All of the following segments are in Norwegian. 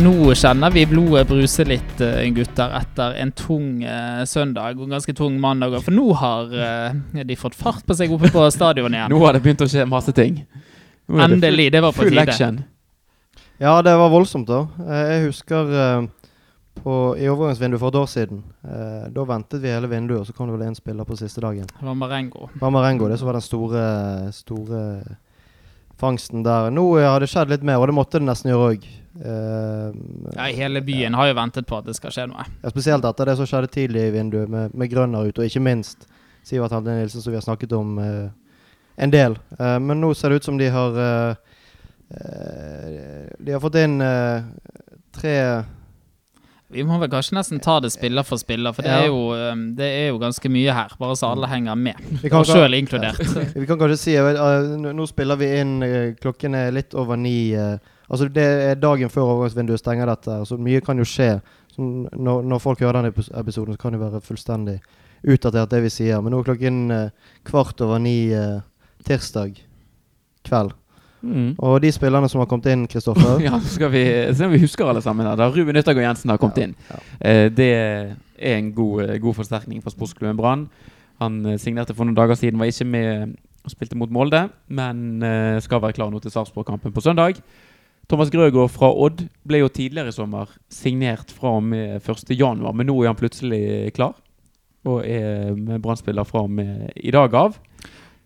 Nå kjenner vi blodet bruse litt, eh, gutter, etter en tung eh, søndag og en ganske tung mandag. For nå har eh, de fått fart på seg oppe på stadion igjen. Nå har det begynt å skje masse ting. Nå er det Endelig. Det var på Full tide. action. Ja, det var voldsomt, da. Eh, Jeg husker eh, på, i overgangsvinduet for et år siden. eh, Da ventet vi hele vinduet, og så kom det vel én spiller på siste dagen. Det var Marengo. Mamarengo, det som var den store, store fangsten der. Nå har det skjedd litt mer, og det måtte det nesten gjøre òg. Ja, hele byen har jo ventet på at det skal skje noe. Ja, spesielt etter det som skjedde tidlig i vinduet med, med Grønner ute, og ikke minst Sivert Helde Nilsen, som vi har snakket om uh, en del. Uh, men nå ser det ut som de har eh, De har fått inn tre Vi må vel kanskje nesten ta det spiller for spiller, for det, Ja. er, jo, det er jo ganske mye her. Bare så alle henger med. Og sjøl inkludert. Vi kan kanskje si vet, nå- spiller vi inn Klokken er litt over ni. eh, altså Det er dagen før overgangsvinduet stenger dette. Altså mye kan jo skje. Så når, når folk hører denne episoden, så kan det være fullstendig utdatert, det vi sier. Men nå er klokken eh, kvart over ni eh, tirsdag kveld. Mm. Og de spillerne som har kommet inn, Kristoffer Ja, så skal vi se om vi husker alle sammen. Da Ruben Yttergård Jensen har kommet inn. ja. Eh, det er en god, eh, god forsterkning for sportsklubben Brann. Han signerte for noen dager siden, var ikke med og spilte mot Molde, men eh, skal være klar nå til Sarpsborg-kampen på søndag. Thomas Grøgaard fra Odd ble jo tidligere i sommer signert fra og med 1.1, men nå er han plutselig klar. Og er Brann-spiller fra og med i dag av.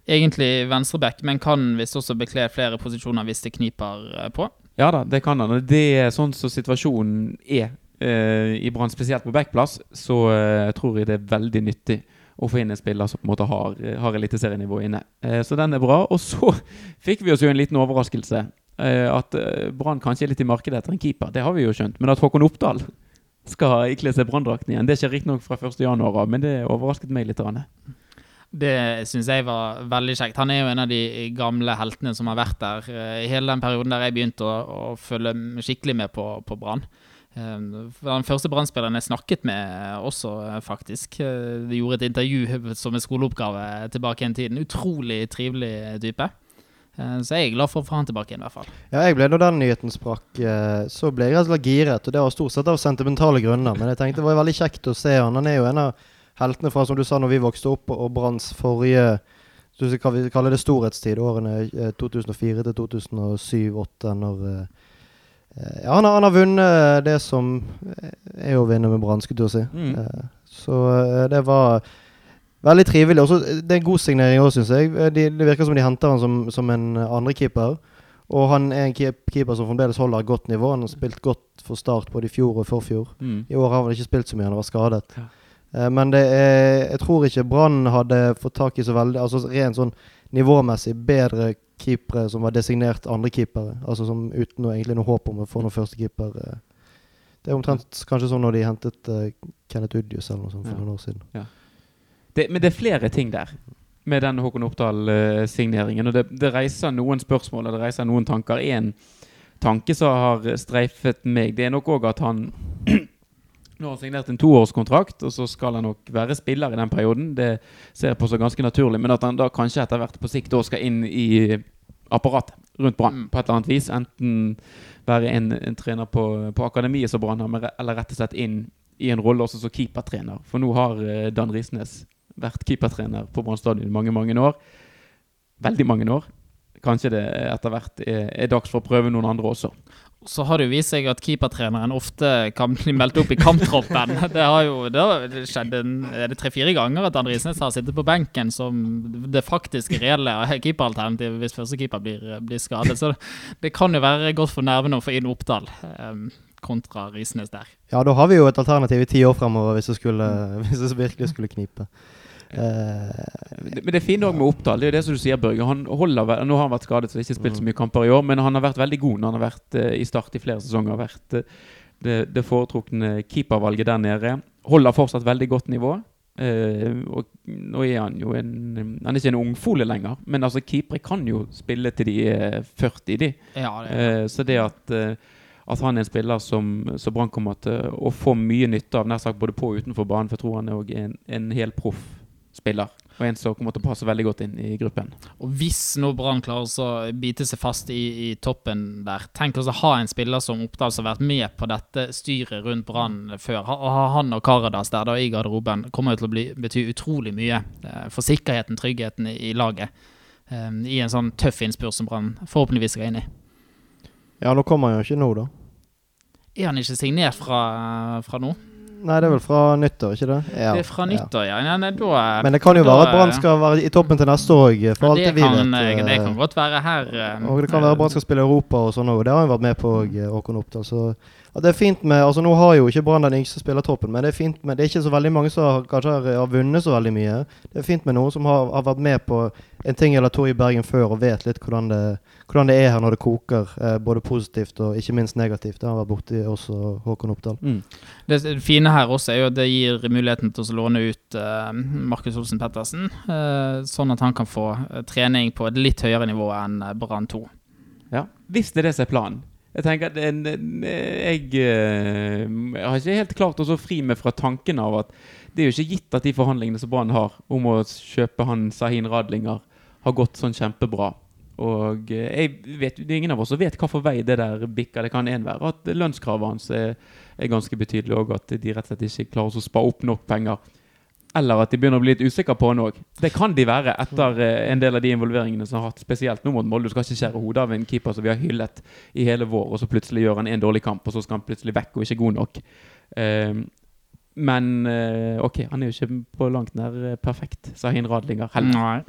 Egentlig venstreback, men kan visst også bekle flere posisjoner hvis det kniper eh, på. Ja da, det kan han. Det er sånn som situasjonen er eh, i Brann, spesielt på backplass, så eh, tror jeg det er veldig nyttig å få inn en spiller som på en måte har, har eliteserienivå inne. Eh, så den er bra. Og så fikk vi oss jo en liten overraskelse. Eh, at eh, Brann kanskje er litt i markedet etter en keeper. Det har vi jo skjønt. Men at Håkon Oppdal skal ikle seg Brann-drakten igjen, det skjer riktignok fra 1.1 av, men det overrasket meg litt. Anne. Det syns jeg var veldig kjekt. Han er jo en av de gamle heltene som har vært der eh, i hele den perioden der jeg begynte å, å følge skikkelig med på, på Brann. Den første Brann-spilleren jeg snakket med også, faktisk. De gjorde et intervju som en skoleoppgave tilbake en tiden. Utrolig trivelig type. Eh, Så jeg er glad for å få han tilbake igjen, i hvert fall. Ja, jeg ble, når den nyheten sprakk, eh, så ble jeg rett og slett giret. Og det var stort sett av sentimentale grunner. Men jeg tenkte det var veldig kjekt å se han. Han er jo en av heltene fra, som du sa, når vi vokste opp, og Branns forrige så skal vi kalle det storhetstid, årene eh, 2004 til 2007-2008, når eh, eh, Ja, han har, han har vunnet det som er å vinne med Brann, skulle jeg si. Mm. Eh, Så eh, det var veldig trivelig. Også, eh, det er en god signering òg, syns jeg. Eh, De, det virker som de henter han som, som en andrekeeper. Og han er en keeper som fremdeles holder et godt nivå. Han har spilt godt for Start både i fjor og forfjor. Mm. I år har han ikke spilt så mye, han vært skadet. Ja. Eh, men det er, jeg tror ikke Brann hadde fått tak i så veldig Altså rent sånn nivåmessig bedre keepere som var designert andrekeepere. Altså som uten noe, egentlig noe håp om å få noen førstekeeper. eh. Det er omtrent kanskje sånn når de hentet eh, Kenneth Udjus eller noe sånt for Ja. noen år siden. Det, men det er flere ting der med den Håkon Oppdal-signeringen. og det, det reiser noen spørsmål og det reiser noen tanker. En tanke som har streifet meg, det er nok òg at han nå har han signert en toårskontrakt, og så skal han nok være spiller i den perioden. Det ser jeg på som ganske naturlig. Men at han da kanskje etter hvert på sikt skal inn i apparatet rundt Brann Mm. på et eller annet vis. Enten være en, en trener på, på akademiet som Brann har, eller rett og slett inn i en rolle også som keepertrener. For nå har eh, Dan Risnes vært keepertrener på Brann stadion i mange, mange år. Veldig mange år. Kanskje det etter hvert er, er dags for å prøve noen andre også. Så har det jo vist seg at keepertreneren ofte kan bli meldt opp i kamptroppen. Det har jo det har skjedd er tre-fire ganger at Andrisnes har sittet på benken som det faktiske reelle keeperalternativet hvis førstekeeper blir, blir skadet. Så det kan jo være godt for nervene å få inn Oppdal eh, kontra Risnes der. Ja, da har vi jo et alternativ i ti år fremover hvis det, skulle, hvis det virkelig skulle knipe. Eh, Det- er fint òg med Oppdal, det er jo det som du sier, Børge. Han holder, nå har han vært skadet, så det er ikke spilt så mye kamper i år, men han har vært veldig god når han har vært eh, i start i flere sesonger. Har vært eh, det, det foretrukne keepervalget der nede. Holder fortsatt veldig godt nivå. Eh, og nå er han jo en Han er ikke en ungfole lenger, men altså keepere kan jo spille til de er 40, de. Ja, det, Eh, så det at, at han er en spiller som, som Brann kommer til å få mye nytte av, nær sagt både på og utenfor banen, for jeg tror han er en, en hel proff spiller. Og en som kommer til å passe veldig godt inn i gruppen. Og hvis nå Brann klarer å bite seg fast i, i toppen der, tenk oss å ha en spiller som Oppdal som har vært med på dette styret rundt Brann før. Ha, ha han og Karadas der da i garderoben kommer jo til å bli, bety utrolig mye eh, for sikkerheten, tryggheten i, i laget. Um, I en sånn tøff innspurt som Brann forhåpentligvis skal inn i. Ja, nå kommer han jo ikke nå, da. Er han ikke signert fra, fra nå? Nei, det er vel fra nyttår, ikke det? Ja. Det er fra nyttår, ja. ja nei, da, Men det kan jo da- være at Brann skal være i toppen til neste år òg, for alt det, vi vet. eh, det eh, kan godt være her. eh, Og det kan være Brann skal spille Europa og sånn òg. Det har han vært med på Håkon Oppdal. Så ja, det er fint med Altså Nå har jo ikke Brann den yngste spillertroppen, men det er fint med Det er ikke så veldig mange som har, kanskje har, har vunnet så veldig mye. Det er fint med noen som har, har vært med på en ting eller to i Bergen før og vet litt hvordan det, hvordan det er her når det koker. Eh, både positivt og ikke minst negativt. Det har vært borti også Håkon Oppdal. Mm. Det det fine her også er jo at det gir muligheten til å låne ut eh, Markus Olsen Pettersen, eh, sånn at han kan få eh, trening på et litt høyere nivå enn eh, Brann 2. Ja, Hvis det er det som er planen. Jeg tenker at en- jeg, eh, jeg har ikke helt klart å fri meg fra tanken av at det er jo ikke gitt at de forhandlingene som Brann har om å kjøpe han Sahin Radlinger, har gått sånn kjempebra. Og eh, jeg vet, ingen av oss vet for vei det der bikker. Det kan en være at lønnskravet hans er, er ganske betydelig, og at de rett og slett ikke klarer å spa opp nok penger. Eller at de begynner å bli litt usikre på han òg. Det kan de være etter eh, en del av de involveringene som har hatt, spesielt nå mot Molde. Du skal ikke skjære hodet av en keeper som vi har hyllet i hele vår, og så plutselig gjør han en dårlig kamp, og så skal han plutselig vekk og ikke god nok. Um, men eh, OK, han er jo ikke på langt nær perfekt, sa Hin Radlinger heller.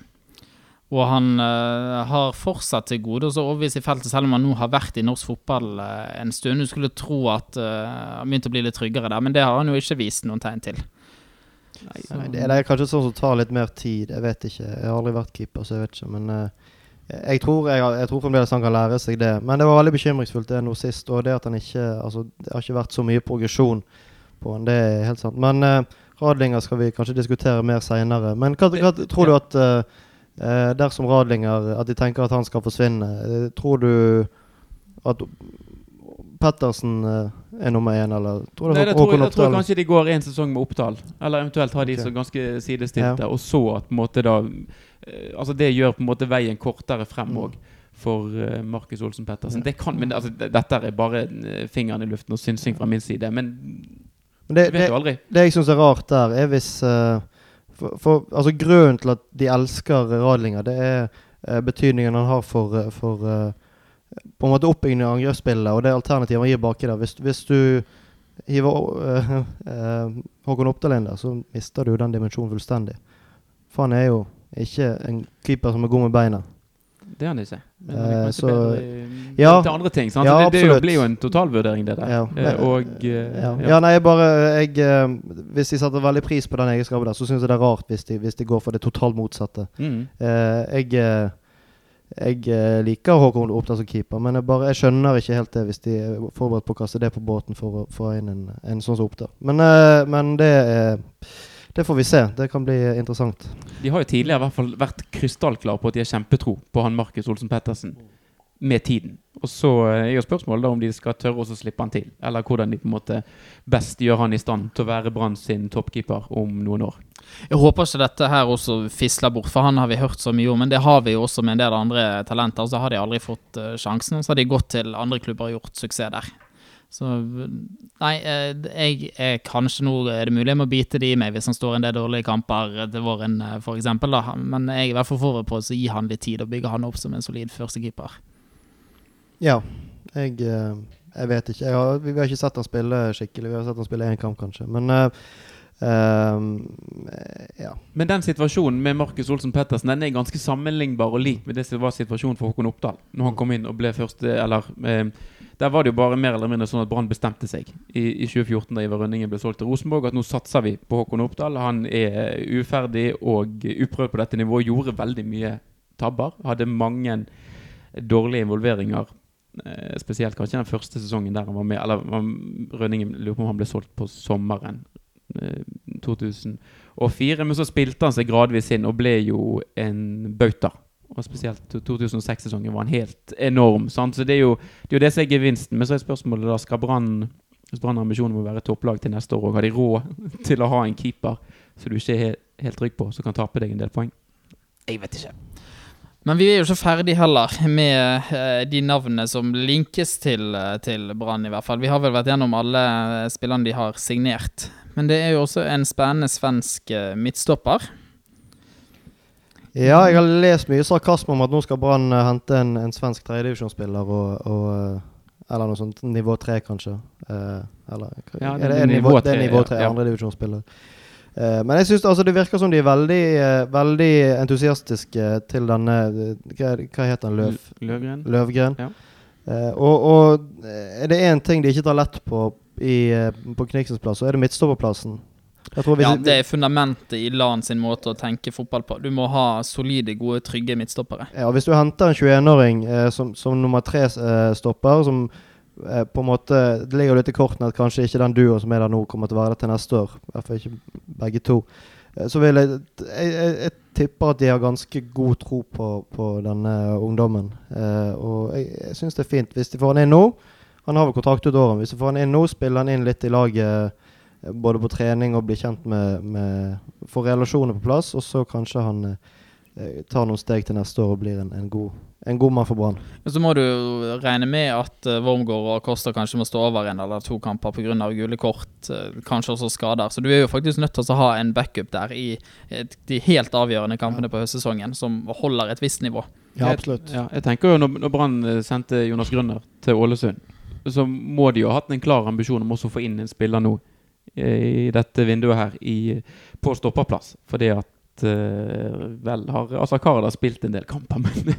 Og han uh, har fortsatt til gode å overbevise i feltet, selv om han nå har vært i norsk fotball uh, en stund. Du skulle tro at eh, han begynte å bli litt tryggere der, men det har han jo ikke vist noen tegn til. Nei, Nei, det, det er kanskje sånn som tar litt mer tid. Jeg vet ikke. Jeg har aldri vært keeper, så jeg vet ikke. Men uh, jeg, tror, jeg, jeg tror fremdeles han kan lære seg det. Men det var veldig bekymringsfullt det nå sist. Og det at han ikke Altså, det har ikke vært så mye progresjon på han. Det er helt sant. Men uh, Radlinger skal vi kanskje diskutere mer seinere. Men hva, hva tror du at eh, dersom Radlinger At de tenker at han skal forsvinne, tror du at Pettersen er nummer én, eller tror du Nei, det tror, jeg, jeg tror kanskje de går en sesong med opptall, Eller eventuelt har de okay. så ganske sidestilte. Og så at på en måte da eh, Altså det gjør på en måte veien kortere frem Mm. For eh, Markus Olsen Pettersen. Det kan, men altså, dette er bare eh, fingeren i luften og synsing fra min side. Men Men det, du vet det, jo aldri. Det jeg syns er rart der, er hvis uh, for, for, altså Grunnen til at de elsker Radlinger, det er uh, betydningen han har for, uh, for På en måte oppbygging av angrepsspillet og det alternativet han gir baki der. Hvis, hvis du hiver uh, uh, Håkon Oppdal inn der, så mister du den dimensjonen fullstendig. For han er jo ikke en keeper som er god med beina. Det er han ikke. Men Eh, han er kanskje så- i- Ja. til andre ting. Sant? Ja, det, det det blir jo en totalvurdering, det der. Ja. Eh, og eh, Ja. nei, bare jeg, eh, Hvis de setter veldig pris på den egenskapen der, så syns jeg det er rart hvis de, hvis de går for det totalt motsatte. Mm. Eh, jeg eh, jeg eh, liker Håkon Oppdal som keeper, men jeg, bare, jeg skjønner ikke helt det hvis de er forberedt på å kaste det på båten for å få inn en, en sånn som Oppdal. Men, eh, men det, eh, det får vi se. Det kan bli interessant. De har jo tidligere i hvert fall vært krystallklare på at de har kjempetro på han Markus Olsen Pettersen med tiden. Og så er jo spørsmålet om de skal tørre å slippe han til, eller hvordan de på en måte best gjør han i stand til å være Brann sin toppkeeper om noen år. Jeg håper ikke dette her også fisler bort, for han har vi hørt så mye om. Men det har vi jo også med en del andre talenter. Så har de aldri fått eh, sjansen. Så har de gått til andre klubber og gjort suksess der. Så nei, eh, jeg er kanskje nå er det mulig jeg må bite det i meg hvis han står en del dårlige kamper til våren, f.eks., da. Men jeg er i hvert fall forberedt på å gi han litt tid og bygge han opp som en solid førstekeeper. Ja. Jeg, eh, jeg vet ikke. Jeg har, vi har ikke sett han spille skikkelig. Vi har sett han spille én kamp, kanskje. Men eh, eh, ja. Men den situasjonen med Markus Olsen Pettersen Den er ganske sammenlignbar og lik med det som var situasjonen for Håkon Oppdal. Når han kom inn og ble første Eller eh, Der var det jo bare mer eller mindre sånn at Brann bestemte seg i, i 2014 da Ivar Rønningen ble solgt til Rosenborg, at nå satser vi på Håkon Oppdal. Han er uferdig og uprøvd på dette nivået. Gjorde veldig mye tabber. Hadde mange dårlige involveringer. Eh, spesielt kanskje den første sesongen der han var med. Eller Rønningen lurer på om han ble solgt på sommeren eh, 2004. Men så spilte han seg gradvis inn og ble jo en bauta. Og spesielt 2006-sesongen var han helt enorm. Sant? Så det er, jo, det er jo det som er gevinsten. Men så er spørsmålet da skal Brann hvis Brann har ambisjoner om å være topplag til neste år, og har de råd til å ha en keeper som du ikke er helt trygg på, som kan tape deg en del poeng? Jeg vet ikke. Men vi er jo ikke ferdig heller med eh, de navnene som linkes til, eh, til Brann, i hvert fall. Vi har vel vært gjennom alle spillene de har signert. Men det er jo også en spennende svensk eh, midtstopper. Ja, jeg har lest mye sarkasme om at nå skal Brann eh, hente en, en svensk tredjedivisjonsspiller og, og eh, Eller noe sånt nivå tre, kanskje. Eh, eller ja, Ja, er det det, er nivå, nivå det er nivå tre, ja. andredivisjonsspiller. Eh, men jeg synes altså det virker som de er veldig, veldig entusiastiske til denne Hva, hva heter den? Løv? Løvgren? Løvgren. Ja. Eh, og, og eh, er det én ting de ikke tar lett på i, eh, på Kniksens plass, så er det midtstopperplassen. Ja, Det er fundamentet i LAN sin måte å tenke fotball på. Du må ha solide, gode, trygge midtstoppere. Ja, Hvis du henter en 21-åring eh, som, som nummer tre-stopper, som eh, på en måte Det ligger litt i kortene at kanskje ikke den duoen som er der nå, kommer til å være der til neste år. I hvert fall ikke begge to. Eh, så vil jeg, jeg, jeg, jeg tipper at de har ganske god tro på, på denne ungdommen. Eh, og jeg, jeg syns det er fint hvis de får han inn nå. Han har vel kontrakt ut året. Hvis vi får han inn nå, spiller han inn litt i laget eh, både på trening og blir kjent med, med Får relasjoner på plass, og så kanskje han eh, eh, tar noen steg til neste år og blir en, en, god, en god mann for Brann. Men så må du regne med at uh, Wormgård og Costa kanskje må stå over en eller to kamper pga. gule kort, eh, kanskje også skader. Så du er jo faktisk nødt til å ha en backup der i et, de helt avgjørende kampene på høstsesongen, som holder et visst nivå. Ja, absolutt. Ja, jeg tenker jo Når, når Brann eh, sendte Jonas Grønner til Ålesund, så må de jo ha hatt en klar ambisjon om også å få inn en spiller nå eh, i dette vinduet her i, på stopperplass. Fordi at eh, Vel har Asa Karada spilt en del kamper, men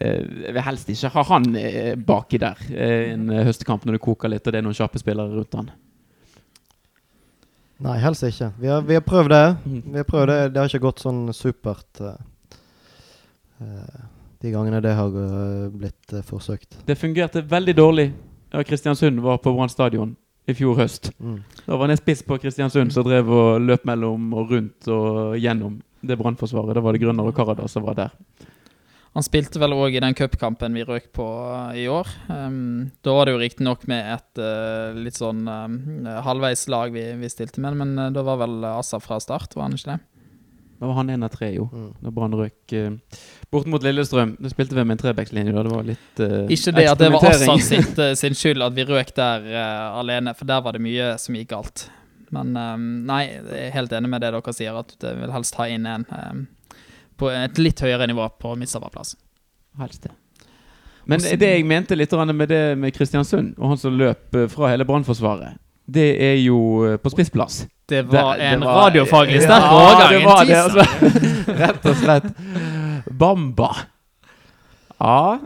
uh, vil helst ikke ha han eh, baki der. eh, en eh, høstekamp når det koker litt og det er noen kjappe spillere rundt han. Nei, helst ikke. Vi har, vi har prøvd det. Mhm. Vi har prøvd det. Det har ikke gått sånn supert eh, eh, de gangene det har eh, blitt eh, forsøkt. Det fungerte veldig dårlig Kristiansund var på Brann stadion i fjor høst. Mm. Da var det en spiss på Kristiansund som drev og løp mellom og rundt og gjennom det brannforsvaret. Da var det Grønner og Karadas som var der. Han spilte vel òg i den cupkampen vi røk på eh, i år. Um, da var det jo riktignok med et uh, litt sånn um, halvveis lag vi, vi stilte med, men uh, da var vel Assa fra start, var han ikke det? Da var han en av tre, jo. Mm. Da Brann røk uh, bort mot Lillestrøm. Da spilte vi med en trebackslinje. da. Det var litt uh, Ikke det at det var Assa eksperimentering. sitt, eh, sin skyld at vi røk der uh, alene, for der var det mye som gikk galt. Men um, nei, jeg er helt enig med det dere sier, at jeg vil helst ha inn en um, på et litt høyere nivå på midtstopperplass. Helst det. Men det jeg mente litt med det med Kristiansund, og han som løp fra hele Brannforsvaret, det er jo eh, på spissplass. Det var Det- det en var- radiofaglig Ja, sterk overgang. det var det, altså. Rett og slett. Bamba. Ja,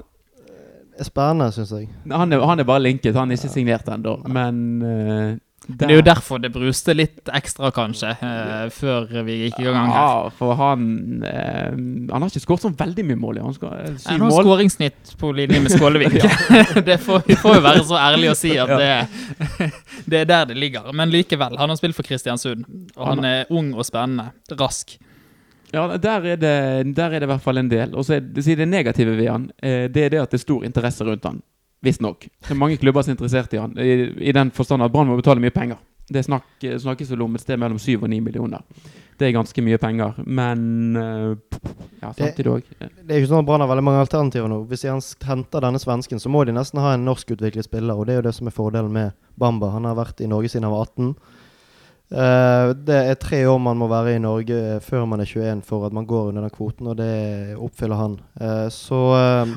Spennende, syns jeg. han er, han er bare linket. Han er ikke signert ennå. Men eh, Det er jo derfor det bruste litt ekstra, kanskje, eh, før vi gikk i gang her. Ja, for han eh, Han har ikke skåret så veldig mye mål. i. Han eh, Han har mål. skåringssnitt på linje med Skålevik. det får, vi får jo være så ærlige å si at det, det er der det ligger. Men likevel, han har spilt for Kristiansund. Og han er ung og spennende. Rask. Ja, der er, det, der er det i hvert fall en del. Og så er det, det negative ved han, eh, det er det at det er stor interesse rundt han. Visstnok. Det er mange klubber som er interessert i han. I, i den forstand at Brann må betale mye penger. Det snak, snakkes vel om et sted mellom 7 og 9 millioner. Det er ganske mye penger. Men eh, ja, samtidig òg. Det er jo ikke sånn at Brann har veldig mange alternativer nå. Hvis de henter denne svensken, så må de nesten ha en norskutviklet spiller, og det er jo det som er fordelen med Bamba. Han har vært i Norge siden han var 18. Eh, det er tre år man må være i Norge eh, før man er 21 for at man går under den kvoten, og det oppfyller han. Eh, så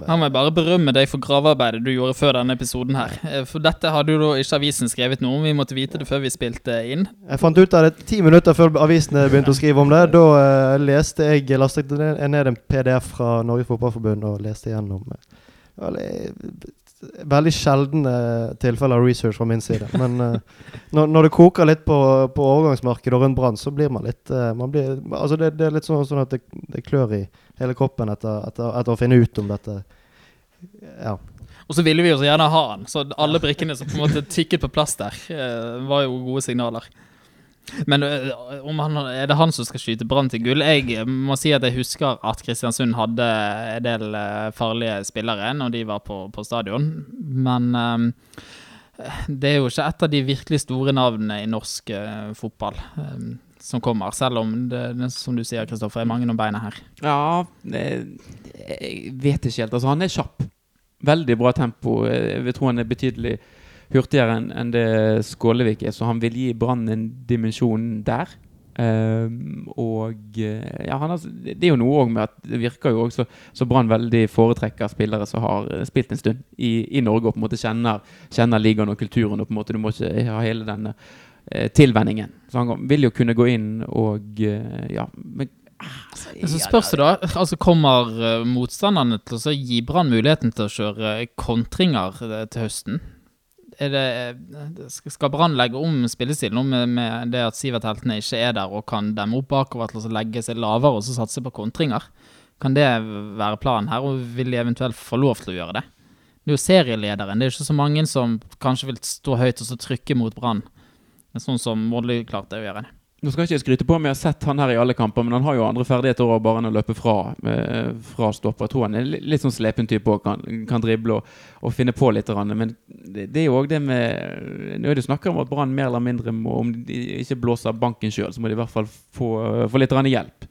Han vil bare berømme deg for gravearbeidet du gjorde før denne episoden her. For dette hadde jo ikke avisen skrevet noe om. Vi måtte vite det før vi spilte inn. Jeg fant ut av det ti minutter før avisene begynte å skrive om det. Da leste jeg lastet ned en PDF fra Norges Fotballforbund og leste gjennom veldig, sjeldne tilfeller av research fra min side. Men eh, når, når det koker litt på, på overgangsmarkedet og rundt Brann, så blir man litt eh, man blir, altså det, det er litt sånn, sånn at det, det klør i hele kroppen etter, etter, etter å finne ut om dette. Ja. Og så ville vi jo så gjerne ha han, så alle brikkene som på en måte tikket på plass der, eh, var jo gode signaler. Men han, er det han som skal skyte Brann til gull? Jeg må si at jeg husker at Kristiansund hadde en del farlige spillere når de var på, på stadion. Men um, det er jo ikke et av de virkelig store navnene i norsk uh, fotball. Um, som kommer, selv om det, som du sier, Kristoffer, er mange om beina her. Ja, jeg vet ikke helt. Altså, han er kjapp. Veldig bra tempo. Jeg vil tro han er betydelig hurtigere enn en det Skålevik er, så han vil gi Brann en dimensjon der. Ehm, og eh, ja, han har, det er jo noe òg med at det virker jo òg så Brann veldig foretrekker spillere som har eh, spilt en stund i, i Norge og på en måte kjenner, kjenner ligaen og kulturen. og på en måte Du må ikke ha hele denne eh, tilvenningen. Så han vil jo kunne gå inn og eh, ja, men altså, så spørs det da, altså kommer motstanderne til å gi Brann muligheten til å kjøre kontringer til høsten? Det, skal Brann legge om spillestilen nå med, med det at Sivert Heltene ikke er der og kan demme opp bakover til å legge seg lavere og så satse på kontringer? Kan det være planen her, og vil de eventuelt få lov til å gjøre det? Det er jo serielederen. Det er ikke så mange som kanskje vil stå høyt og så trykke mot Brann. Sånn som Molde klarte å gjøre det. Nå skal ikke jeg skryte på om jeg har sett han her i alle kamper, men han har jo andre ferdigheter òg, bare enn å løpe fra, eh, fra stopper. Jeg tror han er litt sånn slepen type og kan, kan drible og, og finne på litt. Men det, det er jo òg det med Nå er det jo snakker om at Brann mer eller mindre må Om de ikke blåser banken sjøl, så må de i hvert fall få, få litt hjelp.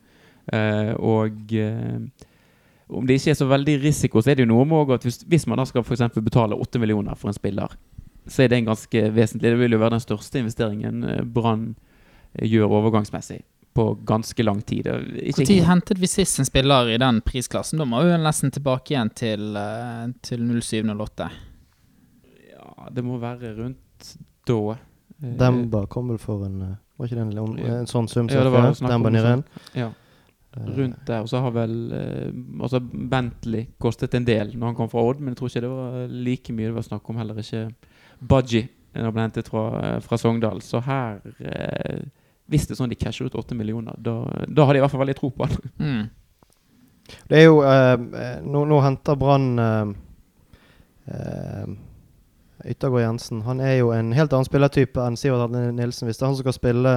Eh, og eh, om det ikke er så veldig risiko, så er det jo noe med at hvis, hvis man da skal eksempel betale 8 millioner for en spiller, så er det en ganske vesentlig Det vil jo være den største investeringen eh, Brann eh, gjør overgangsmessig på ganske lang tid. Når hentet vi sist en spiller i den prisklassen? Da må vi nesten tilbake igjen til, eh, til 07-08. Ja, det må være rundt da. Eh, Demba kom vel for en eh, Var ikke det en, en sånn sum? Ja, det var Demba Niren? Ja, rundt der. Og så har vel altså Bentley kostet en del når han kom fra Odd, men jeg tror ikke det var like mye. Det var snakk om heller ikke Budgie når han ble hentet fra, fra Sogndal. Så her eh, Hvis det er sånn de casher ut åtte millioner, da, da har de i hvert fall veldig tro på han. Mm. Det er jo eh, eh, Nå, nå henter Brann eh, eh, Yttergård Jensen. Han er jo en helt annen spillertype enn Sivert Arne Nilsen. Hvis det er han som skal spille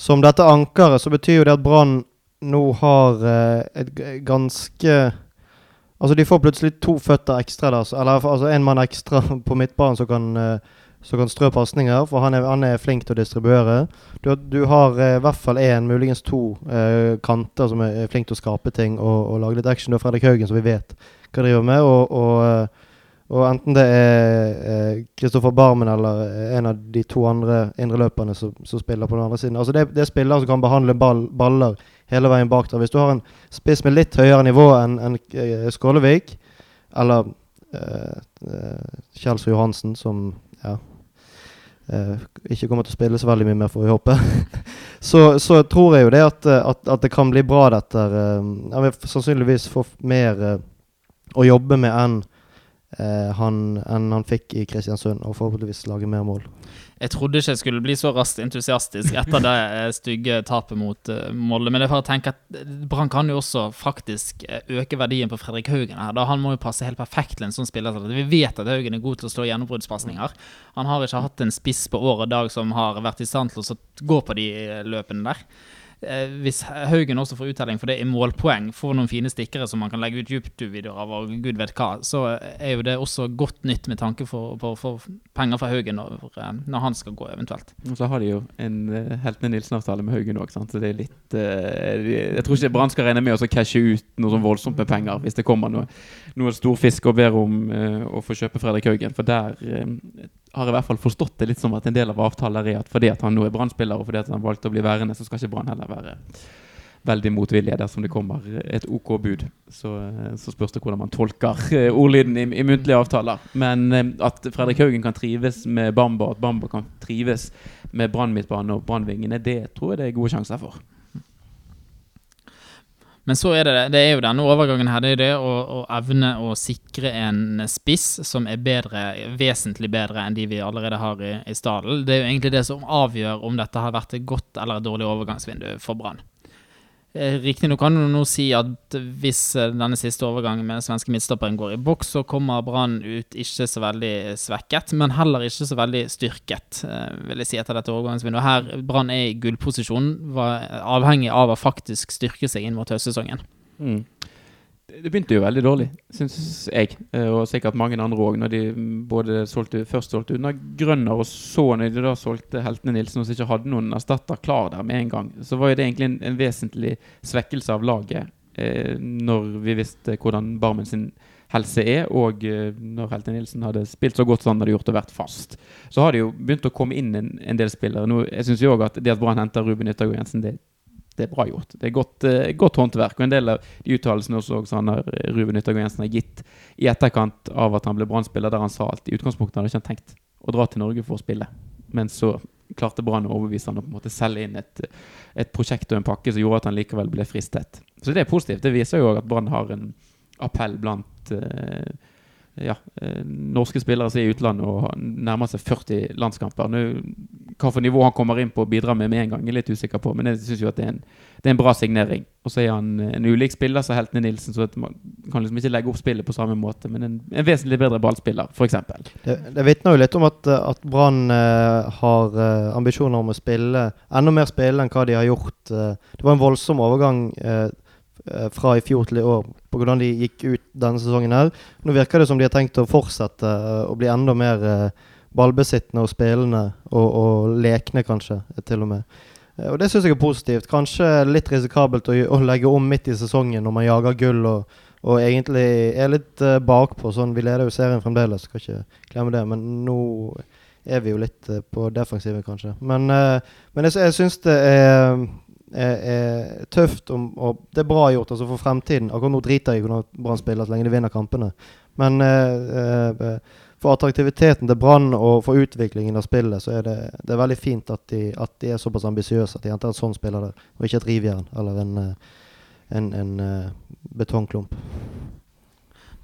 som dette ankeret, så betyr jo det at Brann nå har eh, et ganske Altså, de får plutselig to føtter ekstra der. Eller altså en mann ekstra på midtbanen som kan, eh, som kan strø pasninger, for han er, han er flink til å distribuere. Du, du har eh, i hvert fall én, muligens to eh, kanter som er, flink til å skape ting og, og lage litt action. Du har Fredrik Haugen, som vi vet hva driver med. Og, og, eh, og enten det er Kristoffer Barmen eller en av de to andre indreløperne som, som spiller på den andre siden. Altså det, det er spillere som kan behandle ball, baller hele veien bak der. Hvis du har en spiss med litt høyere nivå enn en, eh, Skålevik, eller uh, Kjelsrud Johansen, som ja, eh, ikke kommer til å spille så veldig mye mer, får vi håpe, så, så tror jeg jo det at, eh, at, at det kan bli bra, dette. Uh, jeg vil sannsynligvis få mer uh, å jobbe med enn eh, han, enn han fikk i Kristiansund, og forhåpentligvis lage mer mål. Jeg trodde ikke jeg skulle bli så raskt entusiastisk etter det eh, stygge tapet mot uh, Molde, men det er for å tenke at eh, Brann kan jo også faktisk eh, øke verdien på Fredrik Haugen her. Da Han må jo passe helt perfekt til en sånn spiller. Vi vet at Haugen er god til å slå gjennombruddspasninger. Han har ikke hatt en spiss på år og dag som har vært i stand til å gå på de eh, løpene der. Eh, hvis Haugen også får uttelling for det i målpoeng, får noen fine stikkere som man kan legge ut YouTube-videoer av, og gud vet hva, så er jo det også godt nytt med tanke på å få penger fra Haugen når, eh, når han skal gå, eventuelt. Og så har de jo en uh, Heltene Nilsen-avtale med Haugen òg, så det er litt uh, Jeg tror ikke Brann skal regne med å cashe ut noe sånn voldsomt med penger hvis det kommer noe, noe storfisk og ber om uh, å få kjøpe Fredrik Haugen. For der uh, har i hvert fall forstått det litt som at en del av avtalen er at fordi at han nå er Brann-spiller, og fordi at han valgte å bli værende, så skal ikke Brann heller veldig motvillige dersom det kommer et OK bud. Så, eh, så spørs det hvordan man tolker eh, ordlyden i, i muntlige avtaler. Men eh, at Fredrik Haugen kan trives med Bamba, at Bamba kan trives med Brann midtbane og Brannvingene, det tror jeg det er gode sjanser for. Men så er det det er jo denne overgangen her. Det er det å, å evne å sikre en spiss som er bedre, vesentlig bedre enn de vi allerede har i, i stallen. Det er jo egentlig det som avgjør om dette har vært et godt eller et dårlig overgangsvindu for Brann. Eh, Riktignok kan du nå si at hvis eh, denne siste overgangen med den svenske midtstopperen går i boks, så kommer Brann ut ikke så veldig svekket, men heller ikke så veldig styrket, eh, vil jeg si, etter dette overgangsvinduet. Her Brann er i gullposisjon, avhengig av å faktisk styrke seg inn mot høstsesongen. Mm. Det begynte jo veldig dårlig, syns jeg, eh, og sikkert mange andre òg, når de både solgte, først solgte unna Grønner, og så når de da solgte Heltene Nilsen og ikke hadde noen erstatter klar der med en gang. Så var jo det egentlig en, en vesentlig svekkelse av laget eh, når vi visste hvordan Barmen sin helse er, og eh, når Heltene Nilsen hadde spilt så godt som han hadde gjort og vært fast. Så har det jo begynt å komme inn en, en del spillere. Nå, jeg syns jo òg at det at Brann henter Ruben Yttergård Jensen, det det er bra gjort. Det er godt, uh, godt håndverk. Og en del av de uttalelsene også, han har, Ruben Yttergård Jensen har gitt i etterkant av at han ble brann der han sa at i utgangspunktet hadde ikke han tenkt å dra til Norge for å spille. Men så klarte Brann å overbevise han å på en måte selge inn et, et, prosjekt og en pakke som gjorde at han likevel ble fristet. Så det er positivt. Det viser jo at Brann har en appell blant uh, ja, eh, norske spillere som er i utlandet og nærmer seg 40 landskamper. Nå, hva for nivå han kommer inn på og bidrar med med en gang, jeg er litt usikker på. Men jeg syns jo at det er, en, det er en, bra signering. Og så er han en ulik spiller som Heltene Nilsen, så man kan liksom ikke legge opp spillet på samme måte. Men en, en vesentlig bedre ballspiller, f.eks. Det, det vitner jo litt om at, at Brann har ambisjoner om å spille enda mer spille enn hva de har gjort. Det var en voldsom overgang Eh, fra i fjor til i år på hvordan de gikk ut denne sesongen. her. Nå virker det som de har tenkt å fortsette uh, å bli enda mer uh, ballbesittende og spillende, og, og, lekne kanskje, til og med. Og Det syns jeg er positivt. Kanskje litt risikabelt å, å, legge om midt i sesongen når man jager gull og, og egentlig er litt bakpå. sånn, Vi leder jo serien fremdeles, skal ikke glemme det. Men nå er vi jo litt på defensiven, kanskje. Men, men jeg, jeg syns det er er, tøft og, og det er bra gjort altså for fremtiden. Akkurat nå driter jeg i hvordan Brann spiller så lenge de vinner kampene. Men eh, eh, for attraktiviteten til Brann og for utviklingen av spillet, så er det, det er veldig fint at de, at de er såpass ambisiøse at de henter en sånn spiller der, og ikke et rivjern eller en, eh, en, en, betongklump.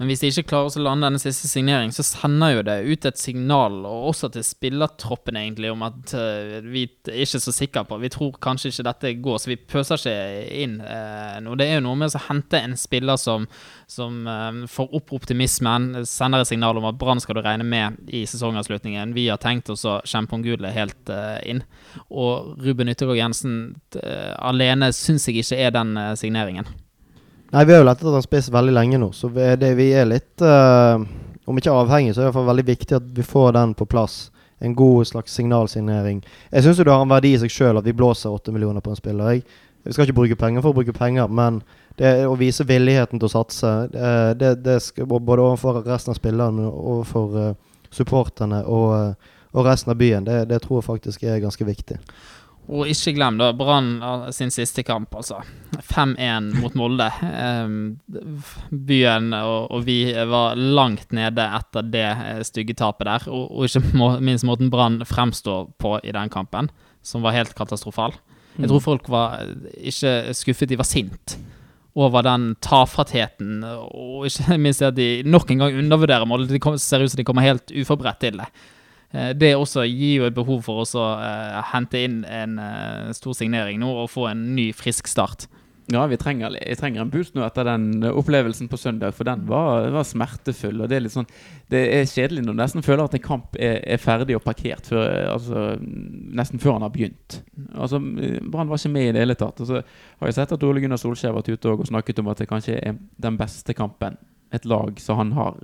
Men hvis de ikke klarer å lande denne siste signering, så sender jo det ut et signal, og også til spillertroppen, egentlig, om at uh, vi er ikke så sikre på Vi tror kanskje ikke dette går, så vi pøser ikke inn uh, noe. Det er jo noe med å hente en spiller som, som uh, får opp optimismen, sender et signal om at Brann skal du regne med i sesongavslutningen. Vi har tenkt oss å kjempe om gullet helt inn. Og Ruben Yttergård Jensen alene syns jeg ikke er den signeringen. Nei, vi har jo lett etter en spiss veldig lenge nå, så vi er, det, vi er litt uh, Om ikke avhengig, så er det i hvert fall veldig viktig at vi får den på plass. En god slags signalsignering. Jeg syns det har en verdi i seg sjøl at vi blåser åtte millioner på en spiller. Jeg, vi skal ikke bruke penger for å bruke penger, men det å vise villigheten til å satse, det, det skal, både overfor resten av spillerne, overfor uh, supporterne og, og, resten av byen, det, det tror jeg faktisk er ganske viktig. Og ikke glem da Brann sin siste kamp, altså. 5-1 mot Molde. Um, byen og, og, vi var langt nede etter det eh, stygge tapet der. Og, og ikke må, minst måten Brann fremstår på i den kampen, som var helt katastrofal. Jeg tror mm. folk var ikke skuffet, de var sint over den tafattheten. Og ikke minst at de nok en gang undervurderer Molde. Det ser ut som de kommer helt uforberedt til det. Eh, det også gir jo et behov for å uh, hente inn en uh, stor signering nå og få en ny, frisk start. Ja, vi trenger, jeg trenger en boost nå etter den opplevelsen på søndag, for den var, var smertefull. og Det er litt sånn, det er kjedelig når du nesten føler at en kamp er, er ferdig og parkert før, altså, nesten før han har begynt. Altså, Brann var ikke med i det hele tatt. Og så har jeg sett at Ole Gunnar Solskjær har vært ute og snakket om at det kanskje er den beste kampen et lag som han har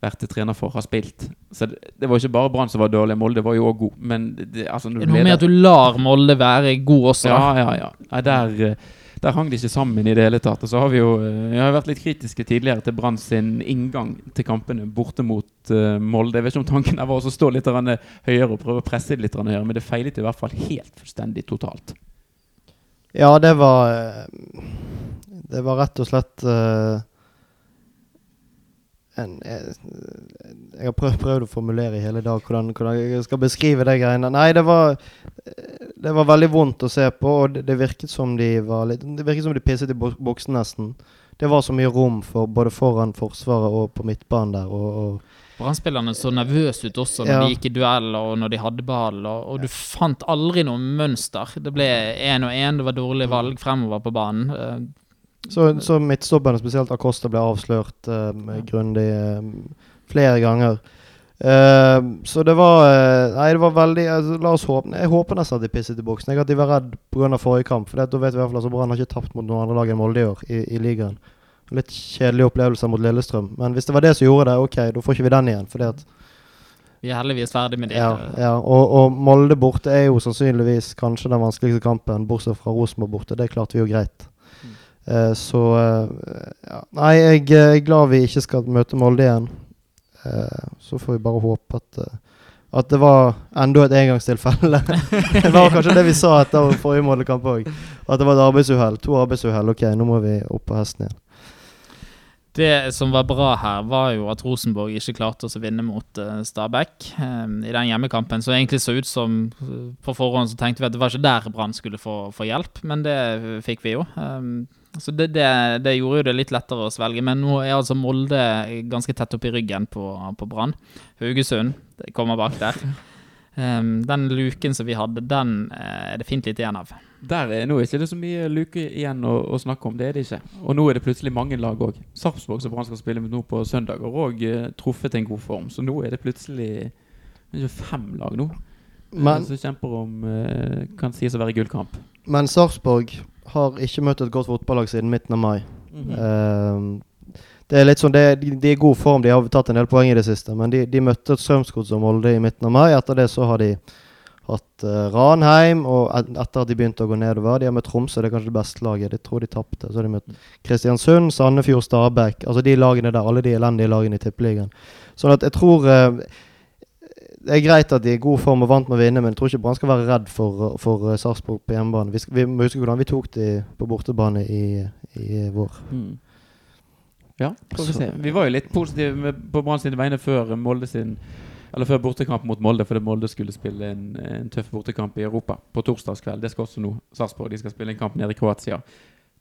vært trener for, har spilt. Så det, det var ikke bare Brann som var dårlig, Molde var jo òg god. Men det, altså, det er noe med at du lar Molde være god også. Ja, ja, ja. Nei, der, eh, der, hang de ikke sammen i det hele tatt. Og så har vi jo eh, vi har vært litt kritiske tidligere til Brann sin inngang til kampene borte mot uh, Molde. Jeg vet ikke om tanken der var å stå litt høyere og prøve å presse det litt høyere, men det feilet i hvert fall helt fullstendig totalt. Ja, det var Det var rett og slett uh en, jeg, jeg, har prøvd, prøvd, å formulere i hele dag hvordan, hvordan, jeg skal beskrive de greiene. Nei, det var, det var veldig vondt å se på, og det, det virket som de var litt Det virket som de pisset i buksen nesten. Det var så mye rom for både foran Forsvaret og på midtbanen der. og, og Brannspillerne så nervøse ut også når ja. de gikk i duell og når de hadde ball. Og, og, du fant aldri noe mønster. Det ble én og én, det var dårlig valg fremover på banen. Så, så midtstopperne, spesielt Acosta, ble avslørt uh, grundig uh, flere ganger. Uh, så det var Nei, det var veldig altså, La oss håpe Jeg håper nesten at de pisset i boksen. Jeg at de var redd pga. forrige kamp. For da vet vi i hvert fall at Brann har ikke tapt mot noen andre lag enn Molde i år i, i ligaen. Litt kjedelige opplevelser mot Lillestrøm. Men hvis det var det som gjorde det, ok, da får ikke vi den igjen. Fordi at Vi er heldigvis ferdig med det. Ja, ja. Og, og Molde borte er jo sannsynligvis kanskje den vanskeligste kampen, bortsett fra Rosenborg borte. Det klarte vi jo greit. Eh, så eh, ja. Nei, jeg er glad vi ikke skal møte Molde igjen. Eh, så får vi bare håpe at eh, at det var enda et engangstilfelle. det var kanskje det vi sa etter forrige Molde-kamp òg. At det var et arbeidsuhell. To arbeidsuhell. Ok, nå må vi opp på hesten igjen. Det som var bra her, var jo at Rosenborg ikke klarte å vinne mot Stabæk um, i den hjemmekampen. Så egentlig så ut som på forhånd så tenkte vi at det var ikke der Brann skulle få, få, hjelp, men det fikk vi jo. Um, så det, det, det, gjorde jo det litt lettere å svelge. Men nå er altså Molde ganske tett oppi ryggen på, på Brann. Haugesund kommer bak der. Um, den luken som vi hadde, den uh, er det fint lite igjen av. Der er nå ikke det så mye luke igjen å, å, snakke om, det er det ikke. Og nå er det plutselig mange lag òg. Sarpsborg som Brann skal spille med nå på søndag, har òg uh, truffet en god form. Så nå er det plutselig fem lag nå men, som kjemper om uh, kan sies å være gullkamp. Men Sarpsborg har ikke møtt et godt fotballag siden midten av mai. Mm -hmm. uh, det er litt sånn, de, de, er i god form, de har tatt en del poeng i det siste. Men de, de møtte Strømsgods og Molde i midten av mai. Etter det så har de hatt uh, Ranheim, og et, etter at de begynte å gå nedover De har møtt Tromsø, det er kanskje det beste laget. De tror de tapte. Så har de møtt Kristiansund, Sandefjord, Stabæk. Altså de lagene der. Alle de elendige lagene i Tippeligaen. Sånn at jeg tror uh, det er greit at de er i god form og vant med å vinne, men jeg tror ikke Brann skal være redd for, for uh, Sarpsborg på hjemmebane. Vi, vi, må huske hvordan vi tok de på bortebane i, i vår. Mm. Ja, får vi se. Vi var jo litt positive på Brann sine vegne før Molde sin eller før bortekamp mot Molde, fordi Molde skulle spille en, en tøff bortekamp i Europa på torsdagskveld. Det skal også nå Sarpsborg. De skal spille en kamp nede i Kroatia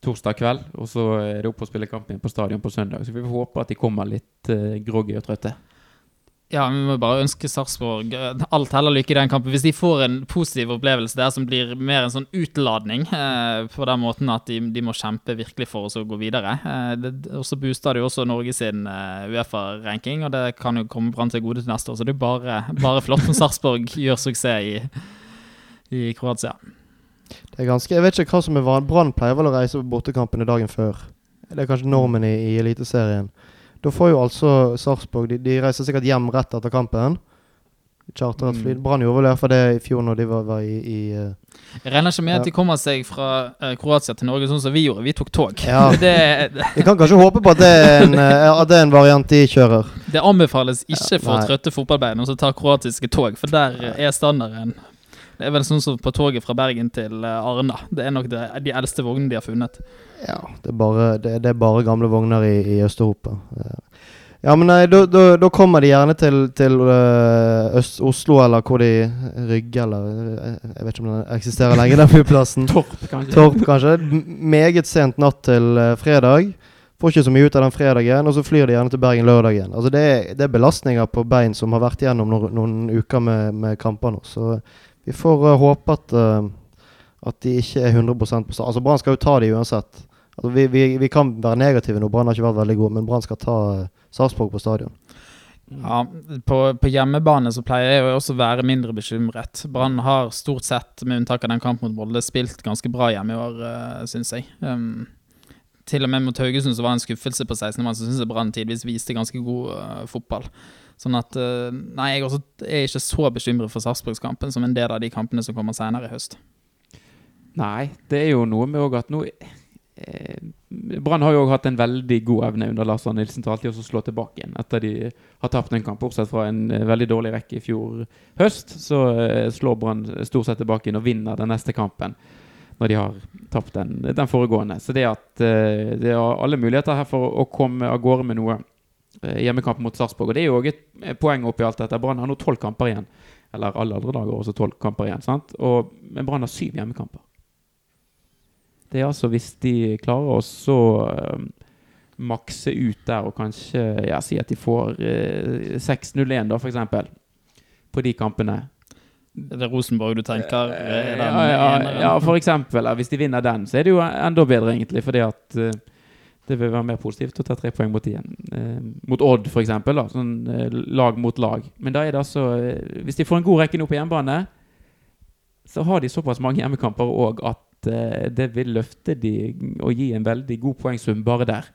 torsdag kveld. Og så er det opp å spille kamp igjen på stadion på søndag. Så vi får håpe at de kommer litt uh, groggy og trøtte. Ja, vi må bare ønske Sarpsborg eh, alt heller lykke i den kampen. Hvis de får en positiv opplevelse der som blir mer en sånn utladning, eh, på den måten at de, de, må kjempe virkelig for oss å gå videre. Eh, og så booster det jo også Norge sin eh, Uefa-ranking, og det kan jo komme Brann til gode til neste år. Så det er bare, bare flott om Sarpsborg gjør suksess i, i Kroatia. Det er ganske, Jeg vet ikke hva som er vanlig. Brann pleier vel å reise på bortekampene dagen før. Det er kanskje normen i, i Eliteserien. Da får jo altså Sarpsborg de, de, reiser sikkert hjem rett etter kampen. Chartret fly. Mm. Brann gjorde vel iallfall det i fjor når de var, var i, i uh, Jeg regner ikke med ja. at de kommer seg fra uh, Kroatia til Norge sånn som vi gjorde. Vi tok tog. Ja. det, vi kan kanskje håpe på at det er en, uh, det er en variant de kjører. Det anbefales ikke for ja, trøtte fotballbein å ta kroatiske tog, for der er standarden det er vel sånn som på toget fra Bergen til Arna. Det er nok det, de eldste vognene de har funnet. Ja, det er bare, det, det er bare gamle vogner i, i Øst-Europa. Ja, men nei, da kommer de gjerne til, til uh, Øst Oslo, eller hvor de Rygge, eller eh, Jeg vet ikke om den eksisterer lenger, den flyplassen. Torp, kanskje. Torp, kanskje. Meget sent natt til fredag. Får ikke så mye ut av den fredagen, og så flyr de gjerne til Bergen lørdagen. Altså det, er, det er belastninger på bein som har vært igjennom noen, noen uker med, med kamper nå. Så vi får uh, håpe at, at de ikke er 100% på stand. Altså Brann skal jo ta de uansett. Altså, vi, vi, vi, kan være negative nå. Brann har ikke vært veldig god, men Brann skal ta uh, Sarpsborg på stadion. Ja, på, på, hjemmebane så pleier jeg også å være mindre bekymret. Brann har stort sett, med unntak av den kampen mot Molde, spilt ganske bra hjemme i år, uh, syns jeg. Um, til og med mot Haugesund så var det en skuffelse på 16. mann, så syns jeg Brann tidvis viste ganske god uh, fotball. Sånn at uh, Nei, jeg også er ikke så bekymret for Sarpsborgskampen som en del av de kampene som kommer senere i høst. Nei, det er jo noe med òg at nå Eh, Brann har jo hatt en veldig god evne under Lars Arne Nilsen til alltid å slå tilbake igjen etter de har tapt en kamp. Bortsett fra en eh, veldig dårlig rekke i fjor høst, så eh, slår Brann stort sett tilbake igjen og vinner den neste kampen når de har tapt den, den foregående. Så det at det er alle muligheter her for å komme av gårde med noe hjemmekamp mot Sarpsborg. Og det er jo òg et poeng oppi alt dette. Brann har nå tolv kamper igjen. Eller alle andre dager også tolv kamper igjen. sant? Og, men Brann har syv hjemmekamper. Det er altså hvis de klarer å så uh, makse ut der og kanskje ja, si at de får uh, 6-0-1, da, f.eks. På de kampene. Det er Rosenborg du tenker? Uh, ja, ja, ja, for eksempel. Hvis de vinner den, så er det jo enda bedre, egentlig. Fordi at uh, det vil være mer positivt å ta tre poeng mot igjen. Eh, mot Odd, f.eks. Sånn eh, lag mot lag. Men da er det altså Hvis de får en god rekke nå på hjemmebane, så har de såpass mange hjemmekamper òg at uh, det vil løfte de og gi en veldig god poengsum bare der.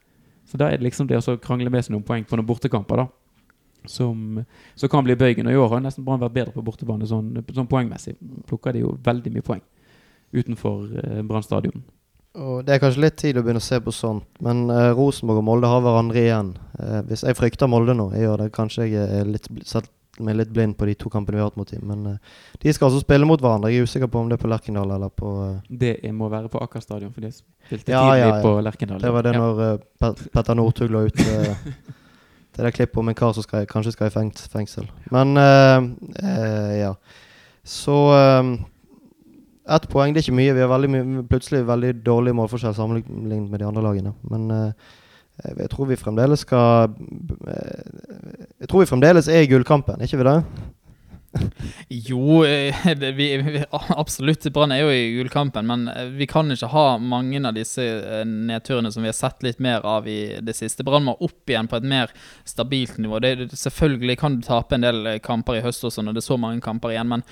Så da er det liksom det å krangle med seg noen poeng på noen bortekamper, da. Som, som kan bli bøygen. Og i år har nesten Brann vært bedre på bortebane sånn, sånn poengmessig. Plukker de jo veldig mye poeng utenfor eh, Brann stadion. Og Det er kanskje litt tid å begynne å se på sånt, men eh, Rosenborg og Molde har hverandre igjen. Eh, hvis Jeg frykter Molde nå, jeg gjør det. Kanskje jeg er litt, satt meg litt blind på de to kampene vi har hatt mot dem. Men eh, de skal altså spille mot hverandre. Jeg er usikker på om det er på Lerkendal eller på eh, Det må være på Aker stadion, for de spilte Ja, tidlig ja, ja. på Lerkendal. Det var det når eh, Pet- Petter Northug la ut eh, det der klippet om en kar som skal, kanskje skal i fengsel. Men ja. Så ett poeng, det er ikke mye. Vi har veldig mye, plutselig veldig dårlig målforskjell sammenlignet med de andre lagene. Men eh, jeg tror vi fremdeles skal eh, Jeg tror vi fremdeles er i gullkampen, ikke vi det? Jo, eh, det, vi, vi, absolutt. Brann er jo i gullkampen, men vi kan ikke ha mange av disse nedturene som vi har sett litt mer av i det siste. Brann må opp igjen på et mer stabilt nivå. Det, selvfølgelig kan du tape en del kamper i høst også når det er så mange kamper igjen, men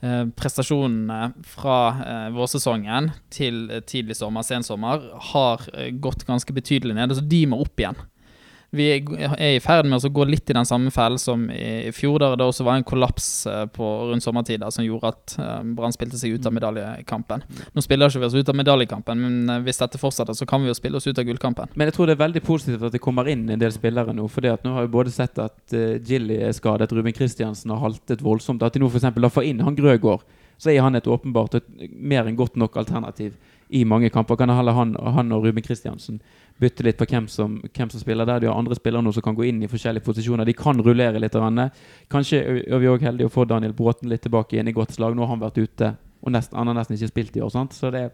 prestasjonene fra eh, vårsesongen til eh, tidlig sommer, sensommer, har eh, gått ganske betydelig ned. Så de må opp igjen. Vi er i ferd med å gå litt i den samme fellen som i fjor, der det også var en kollaps eh, på rundt sommertid som gjorde at eh, Brann spilte seg ut av medaljekampen. Nå spiller ikke vi oss ut av medaljekampen, men eh, hvis dette fortsetter, så kan vi jo spille oss ut av gullkampen. Men jeg tror det er veldig positivt at det kommer inn en del spillere nå. For nå har vi både sett at Gilly er skadet, Ruben Kristiansen har haltet voldsomt. At de nå f.eks. får inn han Grøgaard, så er han et åpenbart et mer enn godt nok alternativ i mange kamper. Kan heller han, han og Ruben Kristiansen bytte litt på hvem som, hvem som spiller der. De har andre spillere nå som kan gå inn i forskjellige posisjoner. De kan rullere litt. Kanskje er vi òg heldige å få Daniel Bråten litt tilbake igjen i godt slag. Nå har han vært ute, og nesten, han har nesten ikke spilt i år. sant? Så det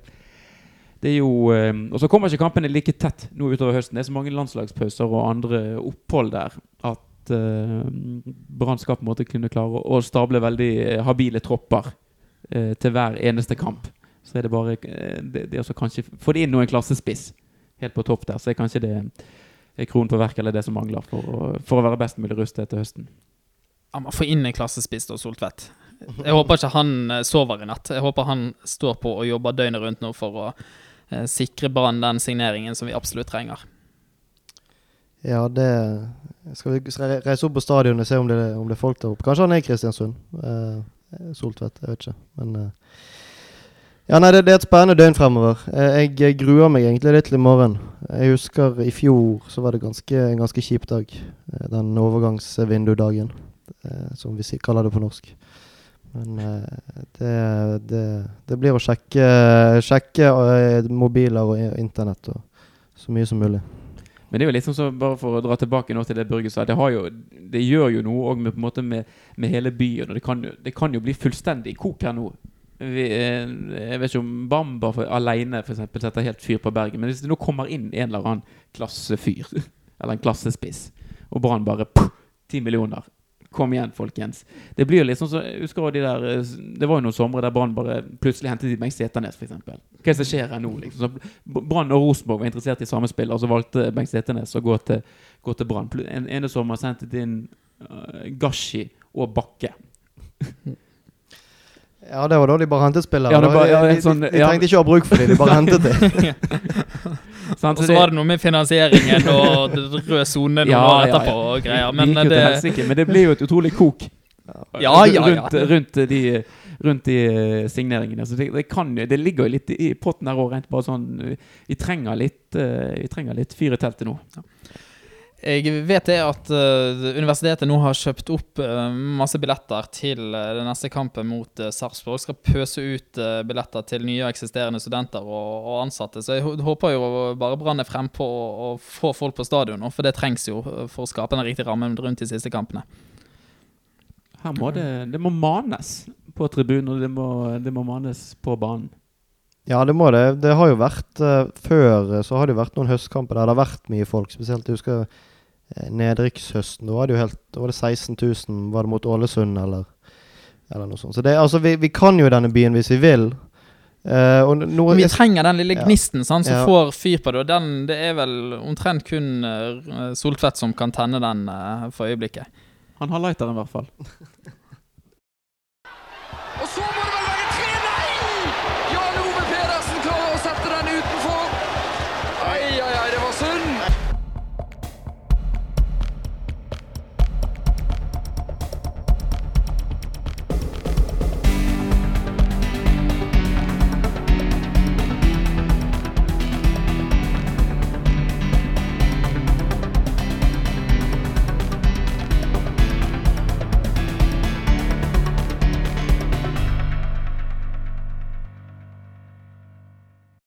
det er jo Og så kommer ikke kampene like tett nå utover høsten. Det er så mange landslagspauser og andre opphold der at uh, Brann skal på en måte kunne klare å, stable veldig habile tropper eh, til hver eneste kamp. Så er det bare eh, det, det er også kanskje Få det inn noen klassespiss helt på topp der, så er kanskje det er kronen på verket eller det som mangler for å, for å være best mulig rustet til høsten. Ja, man får inn en klassespiss og Soltvedt. Jeg håper ikke han eh, sover i natt. Jeg håper han står på og jobber døgnet rundt nå for å eh, sikre Brann den signeringen som vi absolutt trenger. Ja, det Skal vi reise opp på stadionet og se om det, om det er folk der oppe? Kanskje han er i Kristiansund? Eh, Soltvedt, jeg vet ikke. Men eh, Ja, nei, det, det er et spennende døgn fremover. Eh, jeg, gruer meg egentlig litt til i morgen. Jeg husker i fjor så var det ganske, en ganske kjip dag. Eh, den overgangsvindudagen, eh, som vi kaller det på norsk. Men det, det, det blir å sjekke, sjekke mobiler og internett og så mye som mulig. Men det er jo liksom så, bare for å dra tilbake nå til det Børge sa, det, jo, det gjør jo noe òg med, med, med hele byen. Og det kan, det kan jo bli fullstendig kok her nå. Vi, eh, jeg vet ikke om Bamba for, alene for eksempel, setter helt fyr på Bergen. Men hvis det nå kommer inn en eller annen klassefyr, eller en klassespiss, og Brann bare ti millioner Kom igjen, folkens. Det blir litt sånn så, husker de der eh, Det var jo noen somre der Brann bare plutselig hentet de Bengt Seternes, f.eks. Hva er det som skjer her nå? liksom? Brann og Rosenborg var interessert i samme spiller, og så valgte Bengt Seternes å gå til, til Brann. En ene sommer sendte de inn uh, Gashi og Bakke. Ja, det var da de bare hentet spillere. Ja, bare, ja, de, en de, sånn- de ja. trengte ikke å ha bruk for dem, de bare hentet dem. Og så var det noe med finansieringen og rød røde sone Ja, ja, etterpå ja. og greier. Men det, det helsike, men det blir jo et utrolig kok Ja, ja, ja. rundt, rundt de, rundt de eh, signeringene. Så det, det, kan, det ligger jo litt i potten her òg, rent bare sånn Vi trenger litt, vi trenger litt fyr i teltet nå. Jeg vet det at eh, universitetet nå har kjøpt opp eh, masse billetter til eh, den neste kampen mot uh, Sarpsborg. Skal pøse ut billetter til nye og eksisterende studenter og, og ansatte. Så jeg håper jo bare Brann er frempå og, og får folk på stadion nå, for det trengs jo for å skape den riktige rammen rundt de siste kampene. Her må det, det må manes på tribunen, og det må, det må manes på banen. Ja, det må det. Det har jo vært uh, Før så har det jo vært noen høstkamper der det har vært mye folk. Spesielt jeg husker nedrykkshøsten. Da var det jo helt Da var det 16 000. Var det mot Ålesund, eller, eller noe sånt. Så det, altså, vi, vi kan jo denne byen hvis vi vil. Uh, og nå, Men vi trenger den lille gnisten ja. som Ja. får fyr på det. Og den, det er vel omtrent kun uh, Soltvedt som kan tenne den uh, for øyeblikket. Han har lighteren, i hvert fall.